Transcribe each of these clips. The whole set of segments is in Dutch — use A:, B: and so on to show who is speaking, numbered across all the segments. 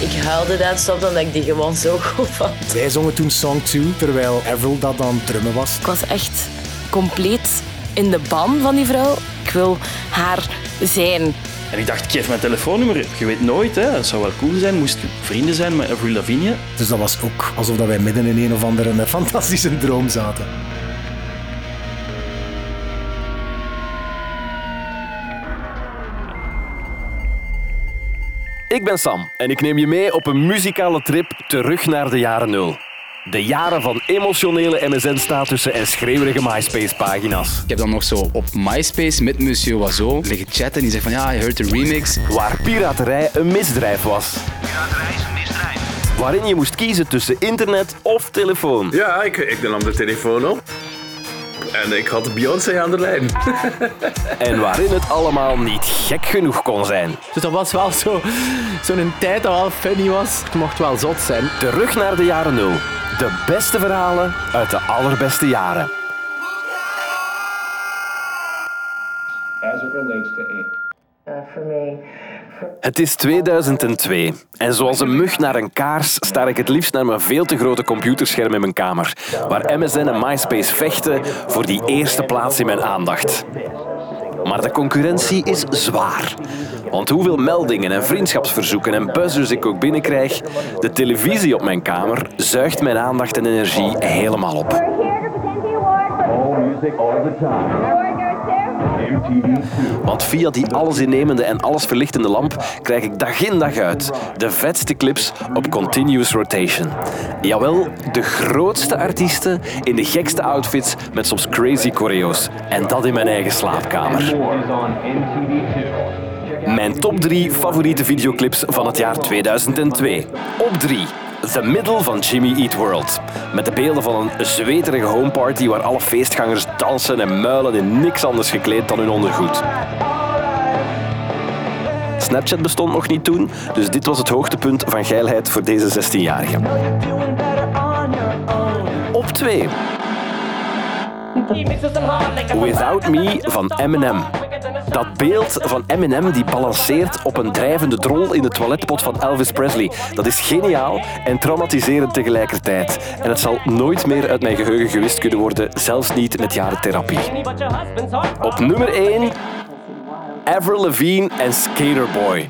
A: Ik huilde dat stop omdat ik die gewoon zo goed vond.
B: Zij zongen toen Song 2, terwijl Avril dat aan het drummen was.
C: Ik was echt compleet in de ban van die vrouw. Ik wil haar zijn.
D: En ik dacht, geef mijn telefoonnummer. Je weet nooit, hè. het zou wel cool zijn. Moest vrienden zijn met Avril Lavigne.
B: Dus dat was ook alsof dat wij midden in een of andere eh, fantastische droom zaten.
E: Ik ben Sam en ik neem je mee op een muzikale trip terug naar de jaren nul. De jaren van emotionele MSN-statussen en schreeuwerige MySpace-pagina's.
F: Ik heb dan nog zo op MySpace met Monsieur Oiseau liggen chatten. Die zegt van ja, je hoort de remix.
E: Waar piraterij een misdrijf was. Piraterij is een misdrijf. Waarin je moest kiezen tussen internet of telefoon.
G: Ja, ik, ik nam de telefoon op. En ik had Beyoncé aan de lijn.
E: En waarin het allemaal niet gek genoeg kon zijn.
H: Dus dat was wel zo- zo'n tijd dat wel funny was. Het mocht wel zot zijn.
E: Terug naar de jaren nul. De beste verhalen uit de allerbeste jaren.
I: as it relates to aid.
E: Het is 2002 en zoals een mug naar een kaars staar ik het liefst naar mijn veel te grote computerscherm in mijn kamer, waar MSN en MySpace vechten voor die eerste plaats in mijn aandacht. Maar de concurrentie is zwaar. Want hoeveel meldingen en vriendschapsverzoeken en buzzers ik ook binnenkrijg, de televisie op mijn kamer zuigt mijn aandacht en energie helemaal op. Want via die allesinnemende en allesverlichtende lamp krijg ik dag in dag uit de vetste clips op continuous rotation. Jawel, de grootste artiesten in de gekste outfits met soms crazy choreo's. En dat in mijn eigen slaapkamer.
I: More is on MTV2.
E: Mijn top 3 favoriete videoclips van het jaar 2002. Op 3. The Middle van Jimmy Eat World. Met de beelden van een zweterige homeparty waar alle feestgangers dansen en muilen in niks anders gekleed dan hun ondergoed. Snapchat bestond nog niet toen, dus dit was het hoogtepunt van geilheid voor deze 16-jarige. Op 2. Without Me van Eminem. Dat beeld van Eminem die balanceert op een drijvende drol in de toiletpot van Elvis Presley. Dat is geniaal en traumatiserend tegelijkertijd. En het zal nooit meer uit mijn geheugen gewist kunnen worden, zelfs niet met jaren therapie. Op nummer 1 Avril Lavigne en Skaterboy.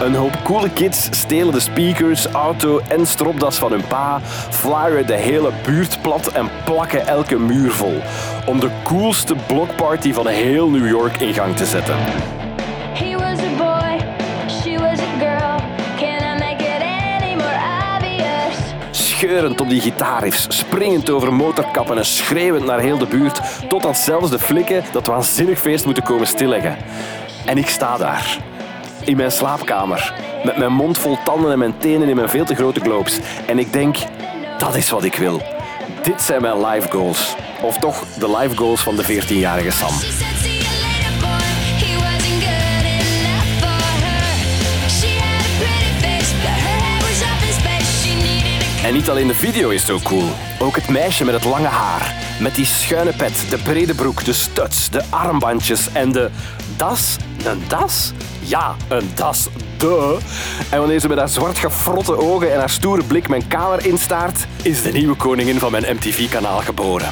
E: Een hoop coole kids stelen de speakers, auto en stropdas van hun pa, flyeren de hele buurt plat en plakken elke muur vol. Om de coolste blockparty van heel New York in gang te zetten. Scheurend op die gitaarriffs, springend over motorkappen en schreeuwend naar heel de buurt, totdat zelfs de flikken dat waanzinnig feest moeten komen stilleggen. En ik sta daar, in mijn slaapkamer, met mijn mond vol tanden en mijn tenen in mijn veel te grote globes. En ik denk, dat is wat ik wil. Dit zijn mijn life goals. Of toch de life goals van de 14-jarige Sam. En niet alleen de video is zo cool. Ook het meisje met het lange haar. Met die schuine pet, de brede broek, de studs, de armbandjes en de das. Een das? Ja, een das. Duh. En wanneer ze met haar zwart gefrotte ogen en haar stoere blik mijn kamer instaart, is de nieuwe koningin van mijn MTV-kanaal geboren.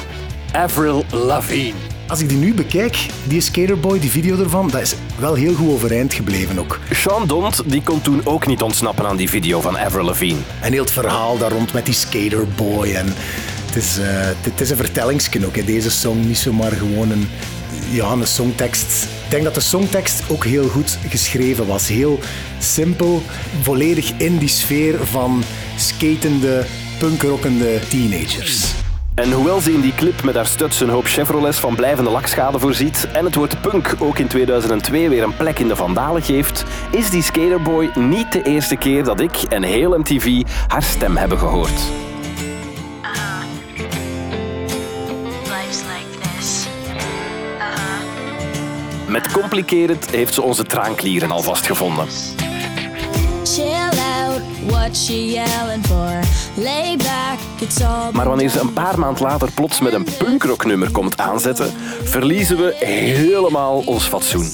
E: Avril Lavigne.
B: Als ik die nu bekijk, die Skaterboy, die video ervan, dat is wel heel goed overeind gebleven ook.
E: Sean Dont die kon toen ook niet ontsnappen aan die video van Avril Lavigne.
B: En heel het verhaal daar rond met die Skaterboy. En het, is, eh, het is een vertellingsken ook. Hè. Deze song niet zomaar gewoon een, ja, een songtekst. Ik denk dat de songtekst ook heel goed geschreven was. Heel simpel, volledig in die sfeer van skatende, punkrockende teenagers.
E: En hoewel ze in die clip met haar studs een hoop Chevrolets van blijvende lakschade voorziet en het woord punk ook in 2002 weer een plek in de vandalen geeft, is die skaterboy niet de eerste keer dat ik en heel MTV haar stem hebben gehoord. Met complicerend heeft ze onze traanklieren al vastgevonden. Maar wanneer ze een paar maand later plots met een punkrocknummer komt aanzetten, verliezen we helemaal ons fatsoen.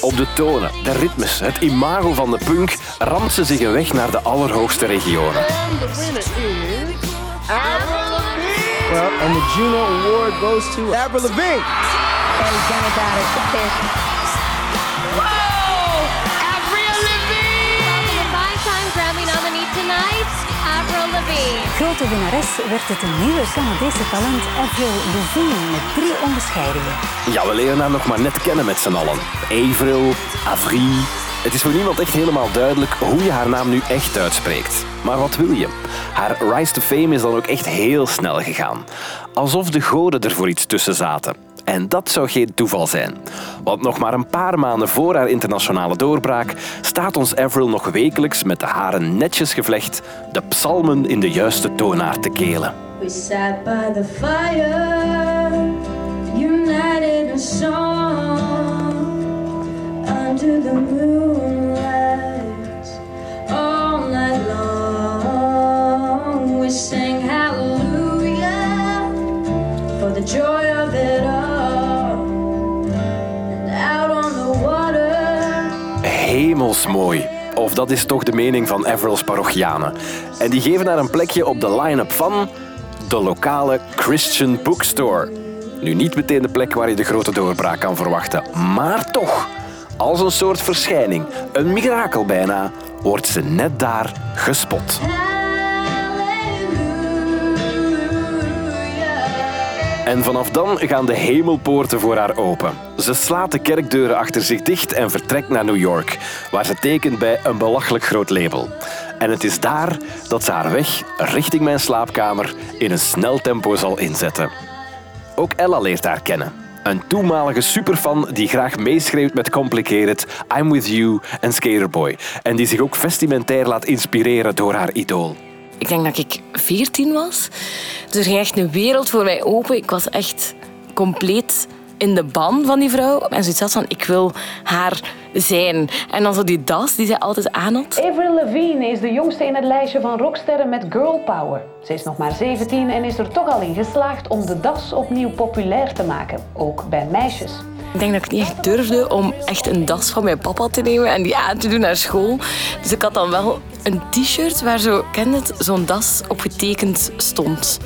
E: Op de tonen, de ritmes, het imago van de punk ramt ze zich een weg naar de allerhoogste regionen.
H: Well, and the Juno Award goes to Avril Lavigne.
J: Five-time Grammy nominee tonight, Avril Lavigne.
K: Grote winnares werd het een nieuwe Canadese talent Avril Lavigne met drie onderscheidingen.
E: Ja, we leren haar nog maar net kennen met z'n allen. Avril, Avril. Het is voor niemand echt helemaal duidelijk hoe je haar naam nu echt uitspreekt. Maar wat wil je? Haar rise to fame is dan ook echt heel snel gegaan. Alsof de goden er voor iets tussen zaten. En dat zou geen toeval zijn. Want nog maar een paar maanden voor haar internationale doorbraak staat ons Avril nog wekelijks met de haren netjes gevlecht de psalmen in de juiste toonaard te kelen.
J: We sat by the fire,
E: dat is toch de mening van Avril's parochianen. En die geven haar een plekje op de line-up van de lokale Christian Bookstore. Nu niet meteen de plek waar je de grote doorbraak kan verwachten, maar toch. Als een soort verschijning, een mirakel bijna, wordt ze net daar gespot. En vanaf dan gaan de hemelpoorten voor haar open. Ze slaat de kerkdeuren achter zich dicht en vertrekt naar New York, waar ze tekent bij een belachelijk groot label. En het is daar dat ze haar weg richting mijn slaapkamer in een snel tempo zal inzetten. Ook Ella leert haar kennen. Een toenmalige superfan die graag meeschreeuwt met Complicated, I'm With You en Skaterboy. En die zich ook vestimentair laat inspireren door haar idool.
C: Ik denk dat ik 14 was. Dus er ging echt een wereld voor mij open. Ik was echt compleet in de ban van die vrouw. En zoiets had van, ik wil haar zijn. En dan zo die das die zij altijd aan had.
L: Avril Lavigne is de jongste in het lijstje van rocksterren met girl power. Ze is nog maar 17 en is er toch al in geslaagd om de das opnieuw populair te maken, ook bij meisjes.
C: Ik denk dat ik niet echt durfde om echt een das van mijn papa te nemen en die aan te doen naar school. Dus ik had dan wel een t-shirt waar zo, ken het, zo'n das op getekend stond.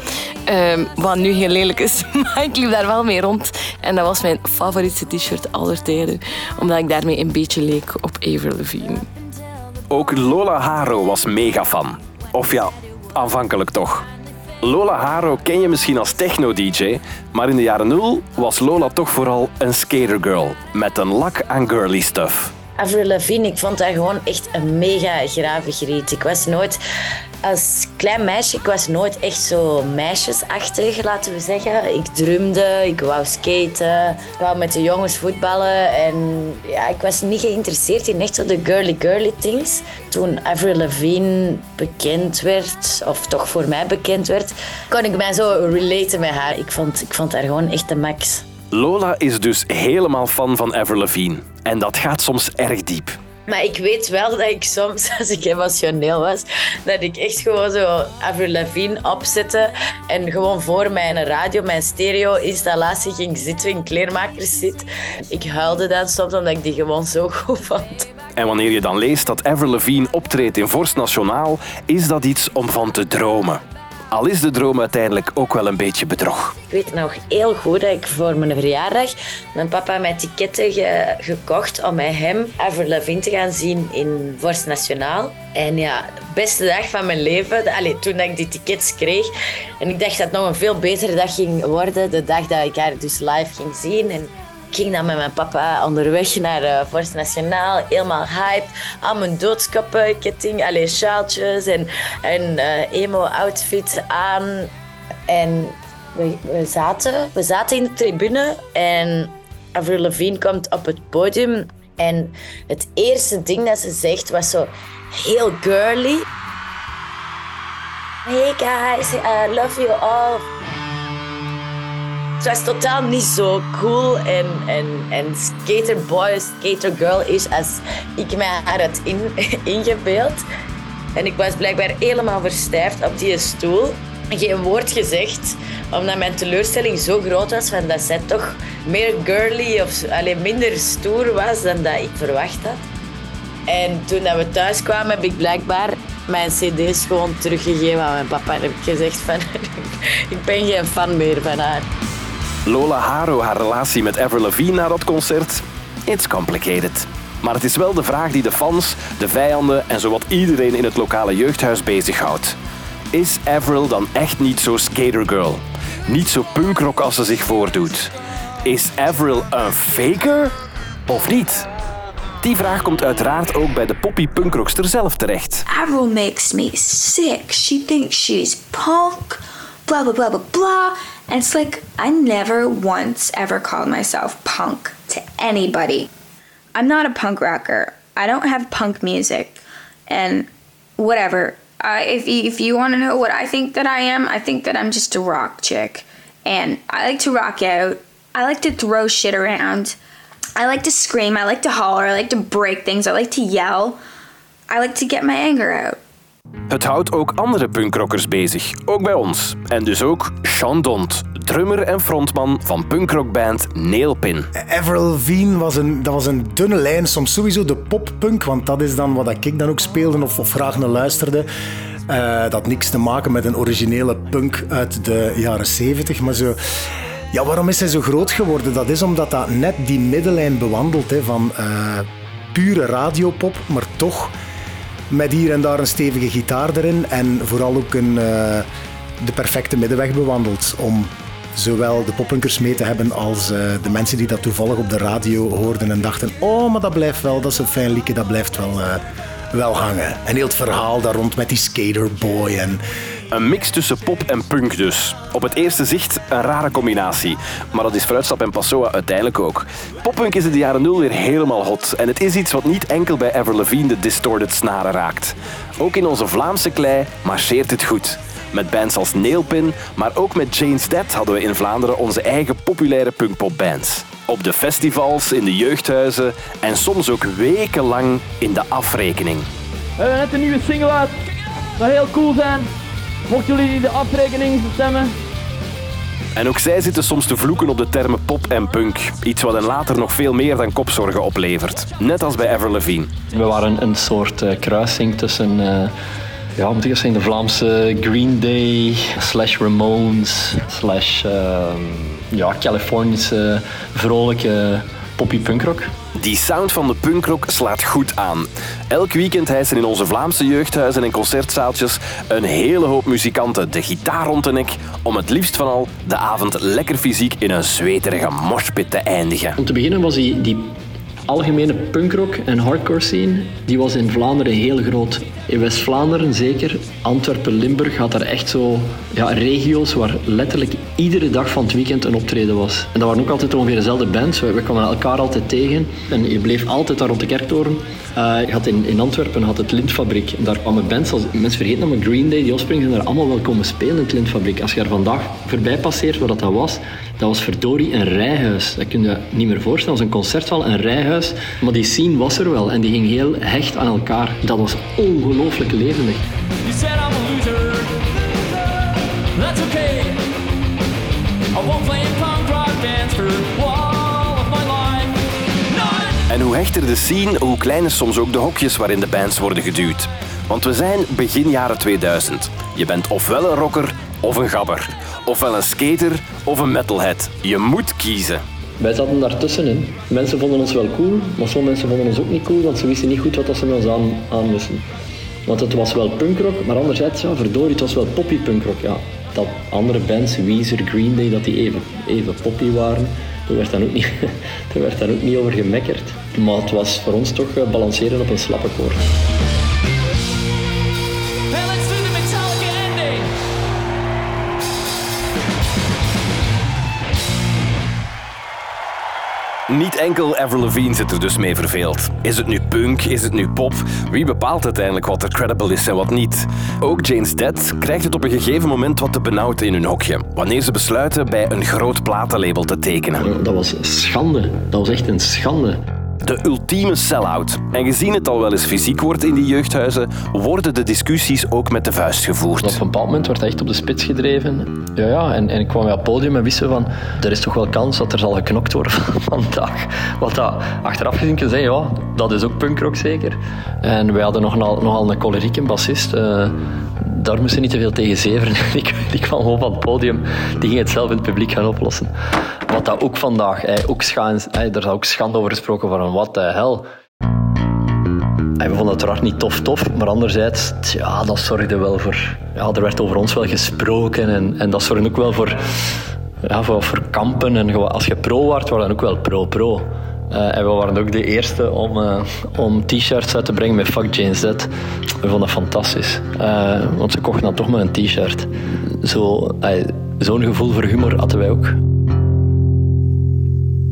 C: Ehm, wat nu heel lelijk is, maar ik liep daar wel mee rond. En dat was mijn favoriete t-shirt aller tijden, omdat ik daarmee een beetje leek op Avril Lavigne.
E: Ook Lola Haro was mega fan. Of ja, aanvankelijk toch. Lola Haro ken je misschien als techno-dj, maar in de jaren nul was Lola toch vooral een skatergirl met een lak aan girly stuff.
A: Avril Lavigne, ik vond haar gewoon echt een mega gravig riet. Ik was nooit, als klein meisje, ik was nooit echt zo meisjesachtig, laten we zeggen. Ik drumde, ik wou skaten, ik wou met de jongens voetballen. En ja, ik was niet geïnteresseerd in echt zo de girly girly things. Toen Avril Lavigne bekend werd, of toch voor mij bekend werd, kon ik mij zo relaten met haar. Ik vond, ik vond haar gewoon echt de max.
E: Lola is dus helemaal fan van Avril Lavigne. En dat gaat soms erg diep.
A: Maar ik weet wel dat ik soms, als ik emotioneel was, dat ik echt gewoon zo Avril Lavigne opzette en gewoon voor mijn radio, mijn stereo-installatie ging zitten in kleermakers zit. Ik huilde dan soms omdat ik die gewoon zo goed vond.
E: En wanneer je dan leest dat Avril Lavigne optreedt in Vorst Nationaal, is dat iets om van te dromen. Al is de droom uiteindelijk ook wel een beetje bedrog.
A: Ik weet nog heel goed dat ik voor mijn verjaardag mijn papa mij ticketten ge- gekocht om met hem Avril Lavigne te gaan zien in Vorst Nationaal. En ja, de beste dag van mijn leven, allee, toen ik die tickets kreeg. En ik dacht dat het nog een veel betere dag ging worden, de dag dat ik haar dus live ging zien. En ging dan met mijn papa onderweg naar uh, Nationaal, helemaal hyped. Al mijn doodskappen, ketting, allee, sjaaltjes en een eh, emo-outfit aan. En we, we, zaten, we zaten in de tribune en Avril Lavigne komt op het podium. En het eerste ding dat ze zegt was zo heel girly. Hey guys, I love you all. Het was totaal niet zo cool en, en, en skaterboy, skatergirl is als ik mij haar had in, ingebeeld. En ik was blijkbaar helemaal verstijfd op die stoel. geen woord gezegd, omdat mijn teleurstelling zo groot was van dat zij toch meer girly of alleen minder stoer was dan dat ik verwacht had. En toen dat we thuis kwamen, heb ik blijkbaar mijn cd's gewoon teruggegeven aan mijn papa. En heb ik gezegd van, ik ben geen fan meer van haar.
E: Lola Haro, haar relatie met Avril Lavigne na dat concert? It's complicated. Maar het is wel de vraag die de fans, de vijanden en zowat iedereen in het lokale jeugdhuis bezighoudt. Is Avril dan echt niet zo skatergirl? Niet zo punkrock als ze zich voordoet? Is Avril een faker? Of niet? Die vraag komt uiteraard ook bij de poppy punkrockster zelf terecht.
M: Avril makes me sick. She thinks she's punk, blah blah blah blah blah. And it's like I never once ever called myself punk to anybody. I'm not a punk rocker. I don't have punk music, and whatever. Uh, if if you want to know what I think that I am, I think that I'm just a rock chick, and I like to rock out. I like to throw shit around. I like to scream. I like to holler. I like to break things. I like to yell. I like to get my anger out.
E: Het houdt ook andere punkrockers bezig, ook bij ons. En dus ook Sean Dont, drummer en frontman van punkrockband Nailpin.
B: Avril Lavigne was een, dat was een dunne lijn, soms sowieso de poppunk, want dat is dan wat ik dan ook speelde of, of graag naar luisterde. Eh, dat had niks te maken met een originele punk uit de jaren 70, maar zo... Ja, waarom is hij zo groot geworden? Dat is omdat dat net die middellijn bewandelt van eh, pure radiopop, maar toch met hier en daar een stevige gitaar erin en vooral ook een, eh, de perfecte middenweg bewandelt om zowel de poppunkers mee te hebben als eh, de mensen die dat toevallig op de radio hoorden en dachten oh, maar dat blijft wel, dat is een fijn liedje, dat blijft wel, eh, wel hangen. En heel het verhaal daar rond met die skaterboy en...
E: Een mix tussen pop en punk dus. Op het eerste zicht een rare combinatie. Maar dat is Fruitstap en Passoa uiteindelijk ook. Poppunk is in de jaren nul weer helemaal hot. En het is iets wat niet enkel bij Avril Lavigne de distorted snaren raakt. Ook in onze Vlaamse klei marcheert het goed. Met bands als Nailpin, maar ook met Jane's Dead hadden we in Vlaanderen onze eigen populaire punkpopbands. Op de festivals, in de jeugdhuizen en soms ook wekenlang in de afrekening.
N: We hebben net een nieuwe single uit. Dat heel cool zijn. Mochten jullie de afrekening stemmen?
E: En ook zij zitten soms te vloeken op de termen pop en punk. Iets wat hen later nog veel meer dan kopzorgen oplevert. Net als bij Avril Lavigne.
O: We waren een soort eh, kruising tussen eh, ja, moet ik eens zeggen, de Vlaamse Green Day, slash Ramones, slash eh, ja, Californische vrolijke poppy punkrock.
E: Die sound van de punkrock slaat goed aan. Elk weekend hijsen in onze Vlaamse jeugdhuizen en concertzaaltjes een hele hoop muzikanten de gitaar rond de nek om het liefst van al de avond lekker fysiek in een zweterige moshpit te eindigen.
O: Om te beginnen was die, die algemene punkrock en hardcore scene, die was in Vlaanderen heel groot. In West-Vlaanderen zeker, Antwerpen, Limburg had er echt zo ja, regio's waar letterlijk iedere dag van het weekend een optreden was. En dat waren ook altijd ongeveer dezelfde bands, we, we kwamen elkaar altijd tegen en je bleef altijd daar rond de kerktoren. Uh, had in, in Antwerpen had het Lintfabriek. Daar kwamen bands als... Mensen vergeten maar Green Day, die Offspring zijn daar allemaal wel komen spelen in het Lintfabriek. Als je er vandaag voorbij passeert waar dat, was, dat was verdorie een rijhuis. Dat kun je niet meer voorstellen. Dat was een concerthal, een rijhuis. Maar die scene was er wel en die ging heel hecht aan elkaar. Dat was ongelooflijk levendig.
N: Loser. Okay. I won't play
E: hoe hechter de scene, hoe kleiner soms ook de hokjes waarin de bands worden geduwd. Want we zijn begin jaren 2000. Je bent ofwel een rocker of een gabber. Ofwel een skater of een metalhead. Je moet kiezen.
O: Wij zaten daartussenin. Mensen vonden ons wel cool, maar sommige mensen vonden ons ook niet cool, want ze wisten niet goed wat ze met ons aan, aan moesten. Want het was wel punkrock, maar anderzijds, ja, verdorie, het was wel poppy punkrock. Ja. Dat andere bands, Weezer, Green Day, dat die even, even poppy waren, daar werd, dan ook niet, daar werd dan ook niet over gemekkerd. Maar het was voor ons toch eh, balanceren op een slappe koord.
E: Niet enkel Avril Lavigne zit er dus mee verveeld. Is het nu punk? Is het nu pop? Wie bepaalt uiteindelijk wat er credible is en wat niet? Ook Jane's Dead krijgt het op een gegeven moment wat te benauwd in hun hokje. Wanneer ze besluiten bij een groot platenlabel te tekenen.
O: Dat was schande. Dat was echt een schande.
E: De ultieme sell-out. En gezien het al wel eens fysiek wordt in die jeugdhuizen, worden de discussies ook met de vuist gevoerd.
O: Op een bepaald moment werd hij echt op de spits gedreven. Ja, ja, en, en ik kwam op het podium en wisten van, er is toch wel kans dat er zal geknokt worden vandaag. Wat dat achteraf gezien kan zeggen, ja, dat is ook punkrock zeker. En wij hadden nogal, nogal een cholerieke bassist. eh, daar moesten niet te veel tegen. Die, die kwam gewoon van het podium. Die ging het zelf in het publiek gaan oplossen. Wat dat ook vandaag, eh, ook schaans, eh, daar is ook schande over gesproken van wat de hel. We vonden het uiteraard niet tof tof, maar anderzijds, ja, dat zorgde wel voor... Ja, er werd over ons wel gesproken en, en dat zorgde ook wel voor, ja, voor, voor kampen. En als je pro werd, waren ook wel pro-pro. Eh, en we waren ook de eerste om, eh, om t-shirts uit te brengen met Fuck Jane Z. We vonden dat fantastisch. Eh, want ze kochten dan toch maar een t-shirt. Zo, Zo'n gevoel voor humor hadden wij ook.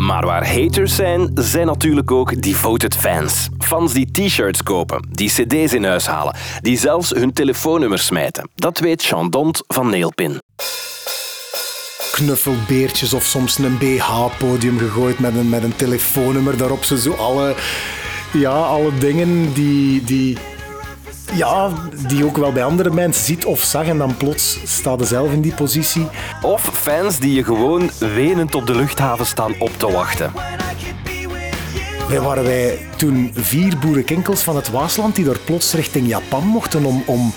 E: Maar waar haters zijn, zijn natuurlijk ook devoted fans. Fans die t-shirts kopen, die cd's in huis halen, die zelfs hun telefoonnummer smijten. Dat weet Jean Dont van Nailpin.
B: knuffelbeertjes of soms een BH-podium gegooid met een, met een telefoonnummer daarop. Zo, zo alle, ja, alle dingen die, die, ja, die je ook wel bij andere mensen ziet of zag en dan plots staat je zelf in die positie.
E: Of fans die je gewoon wenend op de luchthaven staan op te wachten.
B: Wij waren wij toen vier boerenkinkels van het Waasland die door plots richting Japan mochten om, om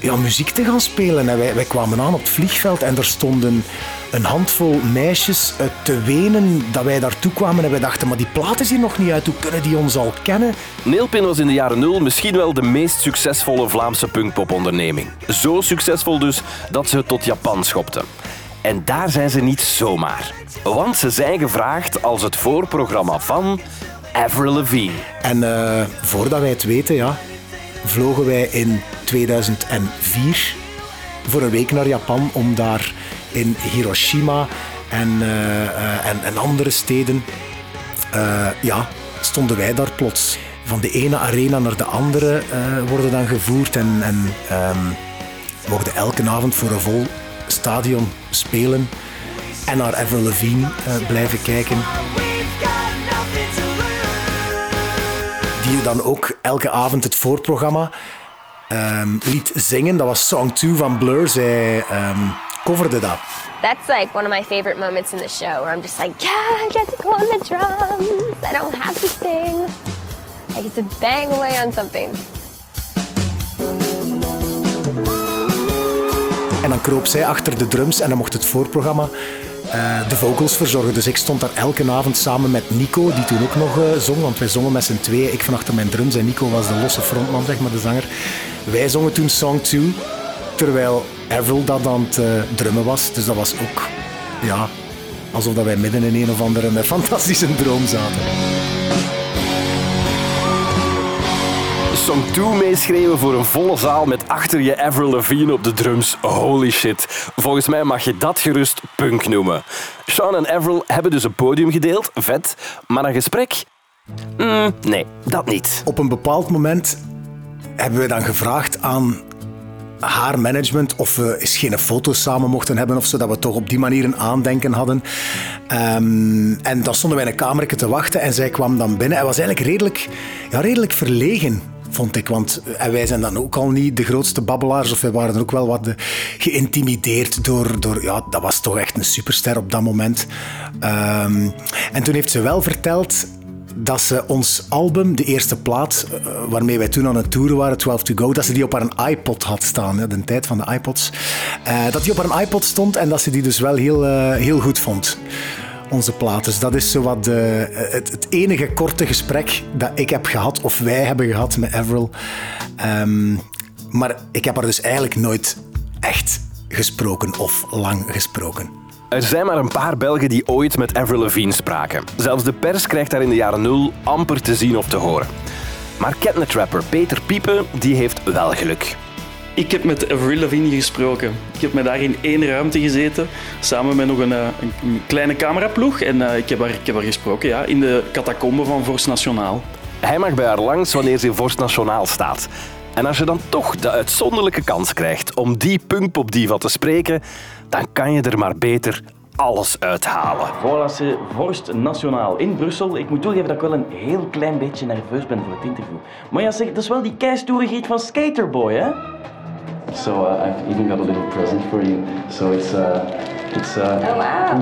B: ja, muziek te gaan spelen. En wij, wij kwamen aan op het vliegveld en er stonden een handvol meisjes te wenen dat wij daartoe kwamen. En wij dachten, maar die plaat is hier nog niet uit. Hoe kunnen die ons al kennen?
E: Nailpin was in de jaren nul misschien wel de meest succesvolle Vlaamse punkpoponderneming. Zo succesvol dus dat ze het tot Japan schopten. En daar zijn ze niet zomaar. Want ze zijn gevraagd als het voorprogramma van Avril Lavigne.
B: En eh, voordat wij het weten, ja, vlogen wij in 2004 voor een week naar Japan om daar in Hiroshima en, eh, eh, en, en andere steden, eh, ja, stonden wij daar plots. Van de ene arena naar de andere eh, worden dan gevoerd en, en ehm, mochten elke avond voor een vol stadion spelen en naar Avril Lavigne eh, blijven kijken. Die dan ook elke avond het voorprogramma ehm, liet zingen. Dat was Song 2 van Blur. Zij ehm, coverde dat.
P: That's like one of my favorite moments in the show where I'm just like, yeah, I get to go on the drums. I don't have to sing. I get to bang away on something.
B: En dan kroop zij achter de drums en dan mocht het voorprogramma eh, de vocals verzorgen. Dus ik stond daar elke avond samen met Nico, die toen ook nog eh, zong, want wij zongen met z'n tweeën. Ik van achter mijn drums en Nico was de losse frontman, zeg maar, de zanger. Wij zongen toen Song 2, terwijl Avril dat aan het eh, drummen was. Dus dat was ook, ja, alsof dat wij midden in een of andere fantastische droom zaten.
E: Song 2 meeschreeuwen voor een volle zaal met achter je Avril Lavigne op de drums. Holy shit. Volgens mij mag je dat gerust punk noemen. Sean en Avril hebben dus een podium gedeeld, vet. Maar een gesprek? Mm, nee, dat niet.
B: Op een bepaald moment hebben we dan gevraagd aan haar management of we eens geen foto's samen mochten hebben of zo, dat we toch op die manier een aandenken hadden. Ehm, en dan stonden wij in een kamertje te wachten en zij kwam dan binnen. Hij was eigenlijk redelijk, ja, redelijk verlegen. Vond ik, want eh, en wij zijn dan ook al niet de grootste babbelaars, of wij waren ook wel wat eh, geïntimideerd door, door. Ja, dat was toch echt een superster op dat moment. Ehm, en toen heeft ze wel verteld dat ze ons album, de eerste plaat eh, waarmee wij toen aan het toeren waren, 12 to Go, dat ze die op haar iPod had staan, hè, de tijd van de iPods. Eh, dat die op haar iPod stond en dat ze die dus wel heel, eh, heel goed vond. Onze plaat. Dus dat is zo wat eh, het, het enige korte gesprek dat ik heb gehad, of wij hebben gehad met Avril. Ehm, maar ik heb haar dus eigenlijk nooit echt gesproken of lang gesproken.
E: Er zijn maar een paar Belgen die ooit met Avril Lavigne spraken. Zelfs de pers krijgt daar in de jaren nul amper te zien of te horen. Maar catnet-rapper Peter Piepen die heeft wel geluk.
D: Ik heb met Avril Lavigne gesproken. Ik heb met haar in één ruimte gezeten, samen met nog een, eh, een, kleine cameraploeg. En eh, ik, heb haar, ik heb haar gesproken ja, in de catacombe van Force Nationaal.
E: Hij mag bij haar langs wanneer ze in Vorst Nationaal staat. En als je dan toch de uitzonderlijke kans krijgt om die punkpopdiva te spreken, dan kan je er maar beter alles uithalen.
D: Voilà, Vorst Nationaal in Brussel. Ik moet toegeven dat ik wel een heel klein beetje nerveus ben voor het interview. Maar ja, zeg, dat is wel die keistoerigheid van Skaterboy, hè? So uh, I've even got a little present for you. So it's uh, it's uh,
M: Oh, wow.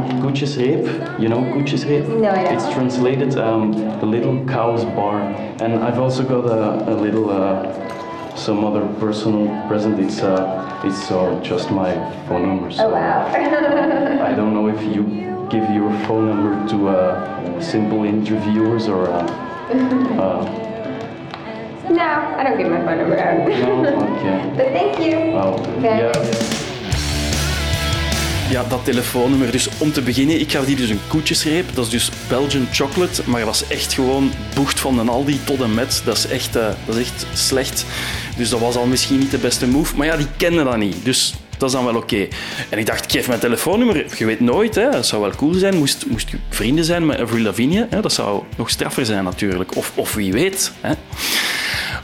D: You know Koetjesreep?
M: No, I don't.
D: It's translated um, the little cow's bar. And I've also got a, a little uh, some other personal present. It's uh, it's uh, just my phone number. So
M: Oh, wow.
D: I don't know if you give your phone number to uh, simple interviewers or. Uh, uh,
M: no, I don't give my phone number out.
D: no, okay.
M: But thank you.
D: Well,
M: Very
D: yeah. Ja, dat telefoonnummer. Dus om te beginnen, ik gaf die dus een koetjesreep. Dat is dus Belgian chocolate, maar dat was echt gewoon boegt van een Aldi tot en met. Dat is echt, eh, dat is echt slecht. Dus dat was al misschien niet de beste move. Maar ja, die kenden dat niet. Dus dat is dan wel oké. En ik dacht, ik geef mijn telefoonnummer. Je weet nooit, hè. dat zou wel cool zijn. Moest, moest je vrienden zijn met Avril Lavigne. Hè. Dat zou nog straffer zijn natuurlijk. Of, of wie weet. Hè.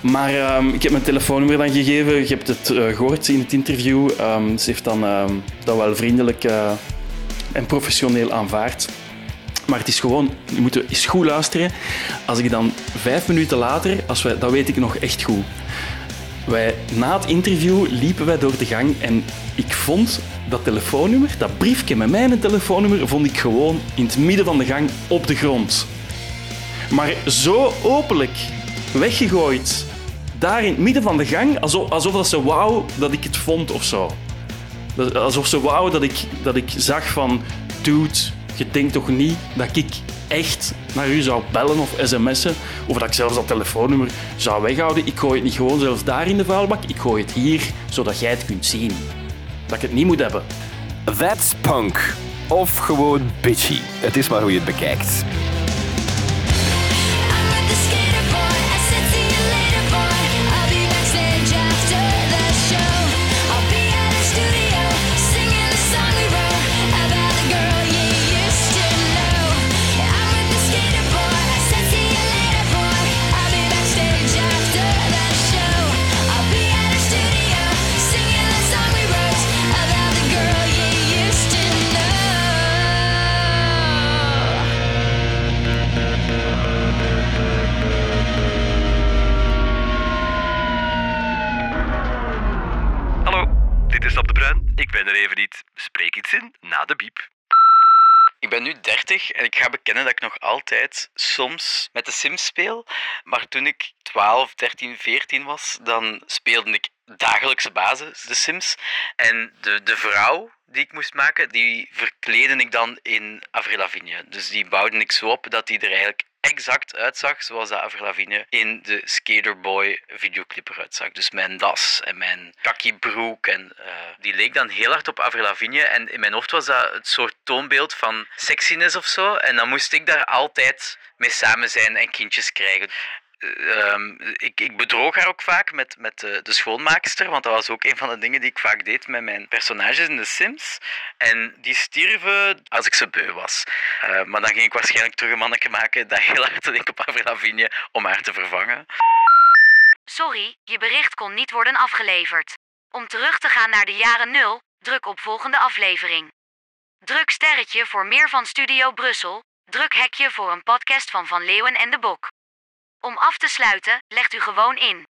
D: Maar ehm, ik heb mijn telefoonnummer dan gegeven. Je hebt het eh, gehoord in het interview. Ehm, ze heeft dan ehm, dat wel vriendelijk eh, en professioneel aanvaard. Maar het is gewoon, je moet eens goed luisteren. Als ik dan vijf minuten later, als wij, dat weet ik nog echt goed. Wij, na het interview liepen wij door de gang en ik vond dat telefoonnummer, dat briefje met mijn telefoonnummer, vond ik gewoon in het midden van de gang op de grond. Maar zo openlijk weggegooid. Daar in het midden van de gang, alsof, alsof dat ze wou dat ik het vond of zo. Alsof ze wou dat ik, dat ik zag van... Dude, je denkt toch niet dat ik echt naar u zou bellen of sms'en? Of dat ik zelfs dat telefoonnummer zou weghouden? Ik gooi het niet gewoon zelfs daar in de vuilbak. Ik gooi het hier, zodat jij het kunt zien. Dat ik het niet moet hebben.
E: That's punk. Of gewoon bitchy. Het is maar hoe je het bekijkt.
Q: Na de biep.
R: Ik ben nu 30 en ik ga bekennen dat ik nog altijd soms met de Sims speel. Maar toen ik 12, 13, 14 was, dan speelde ik dagelijkse basis de Sims. En de, de vrouw die ik moest maken, die verkleedde ik dan in Avril Lavigne. Dus die bouwde ik zo op dat die er eigenlijk exact uitzag zoals dat Avril Lavigne in de Skaterboy videoclip eruit zag. Dus mijn das en mijn kakkiebroek. En, eh, die leek dan heel hard op Avril Lavigne. En in mijn hoofd was dat het soort toonbeeld van sexiness of zo. En dan moest ik daar altijd mee samen zijn en kindjes krijgen. Eh, ehm, ik, ik bedroog haar ook vaak met, met de, de schoonmaakster, want dat was ook een van de dingen die ik vaak deed met mijn personages in The Sims. En die stierven als ik ze beu was. Eh, maar dan ging ik waarschijnlijk terug een manneke maken dat heel hard deed op Avril Lavigne om haar te vervangen.
S: Sorry, je bericht kon niet worden afgeleverd. Om terug te gaan naar de jaren 0, druk op volgende aflevering. Druk sterretje voor meer van Studio Brussel. Druk hekje voor een podcast van Van Leeuwen en de Bok. Om af te sluiten, legt u gewoon in.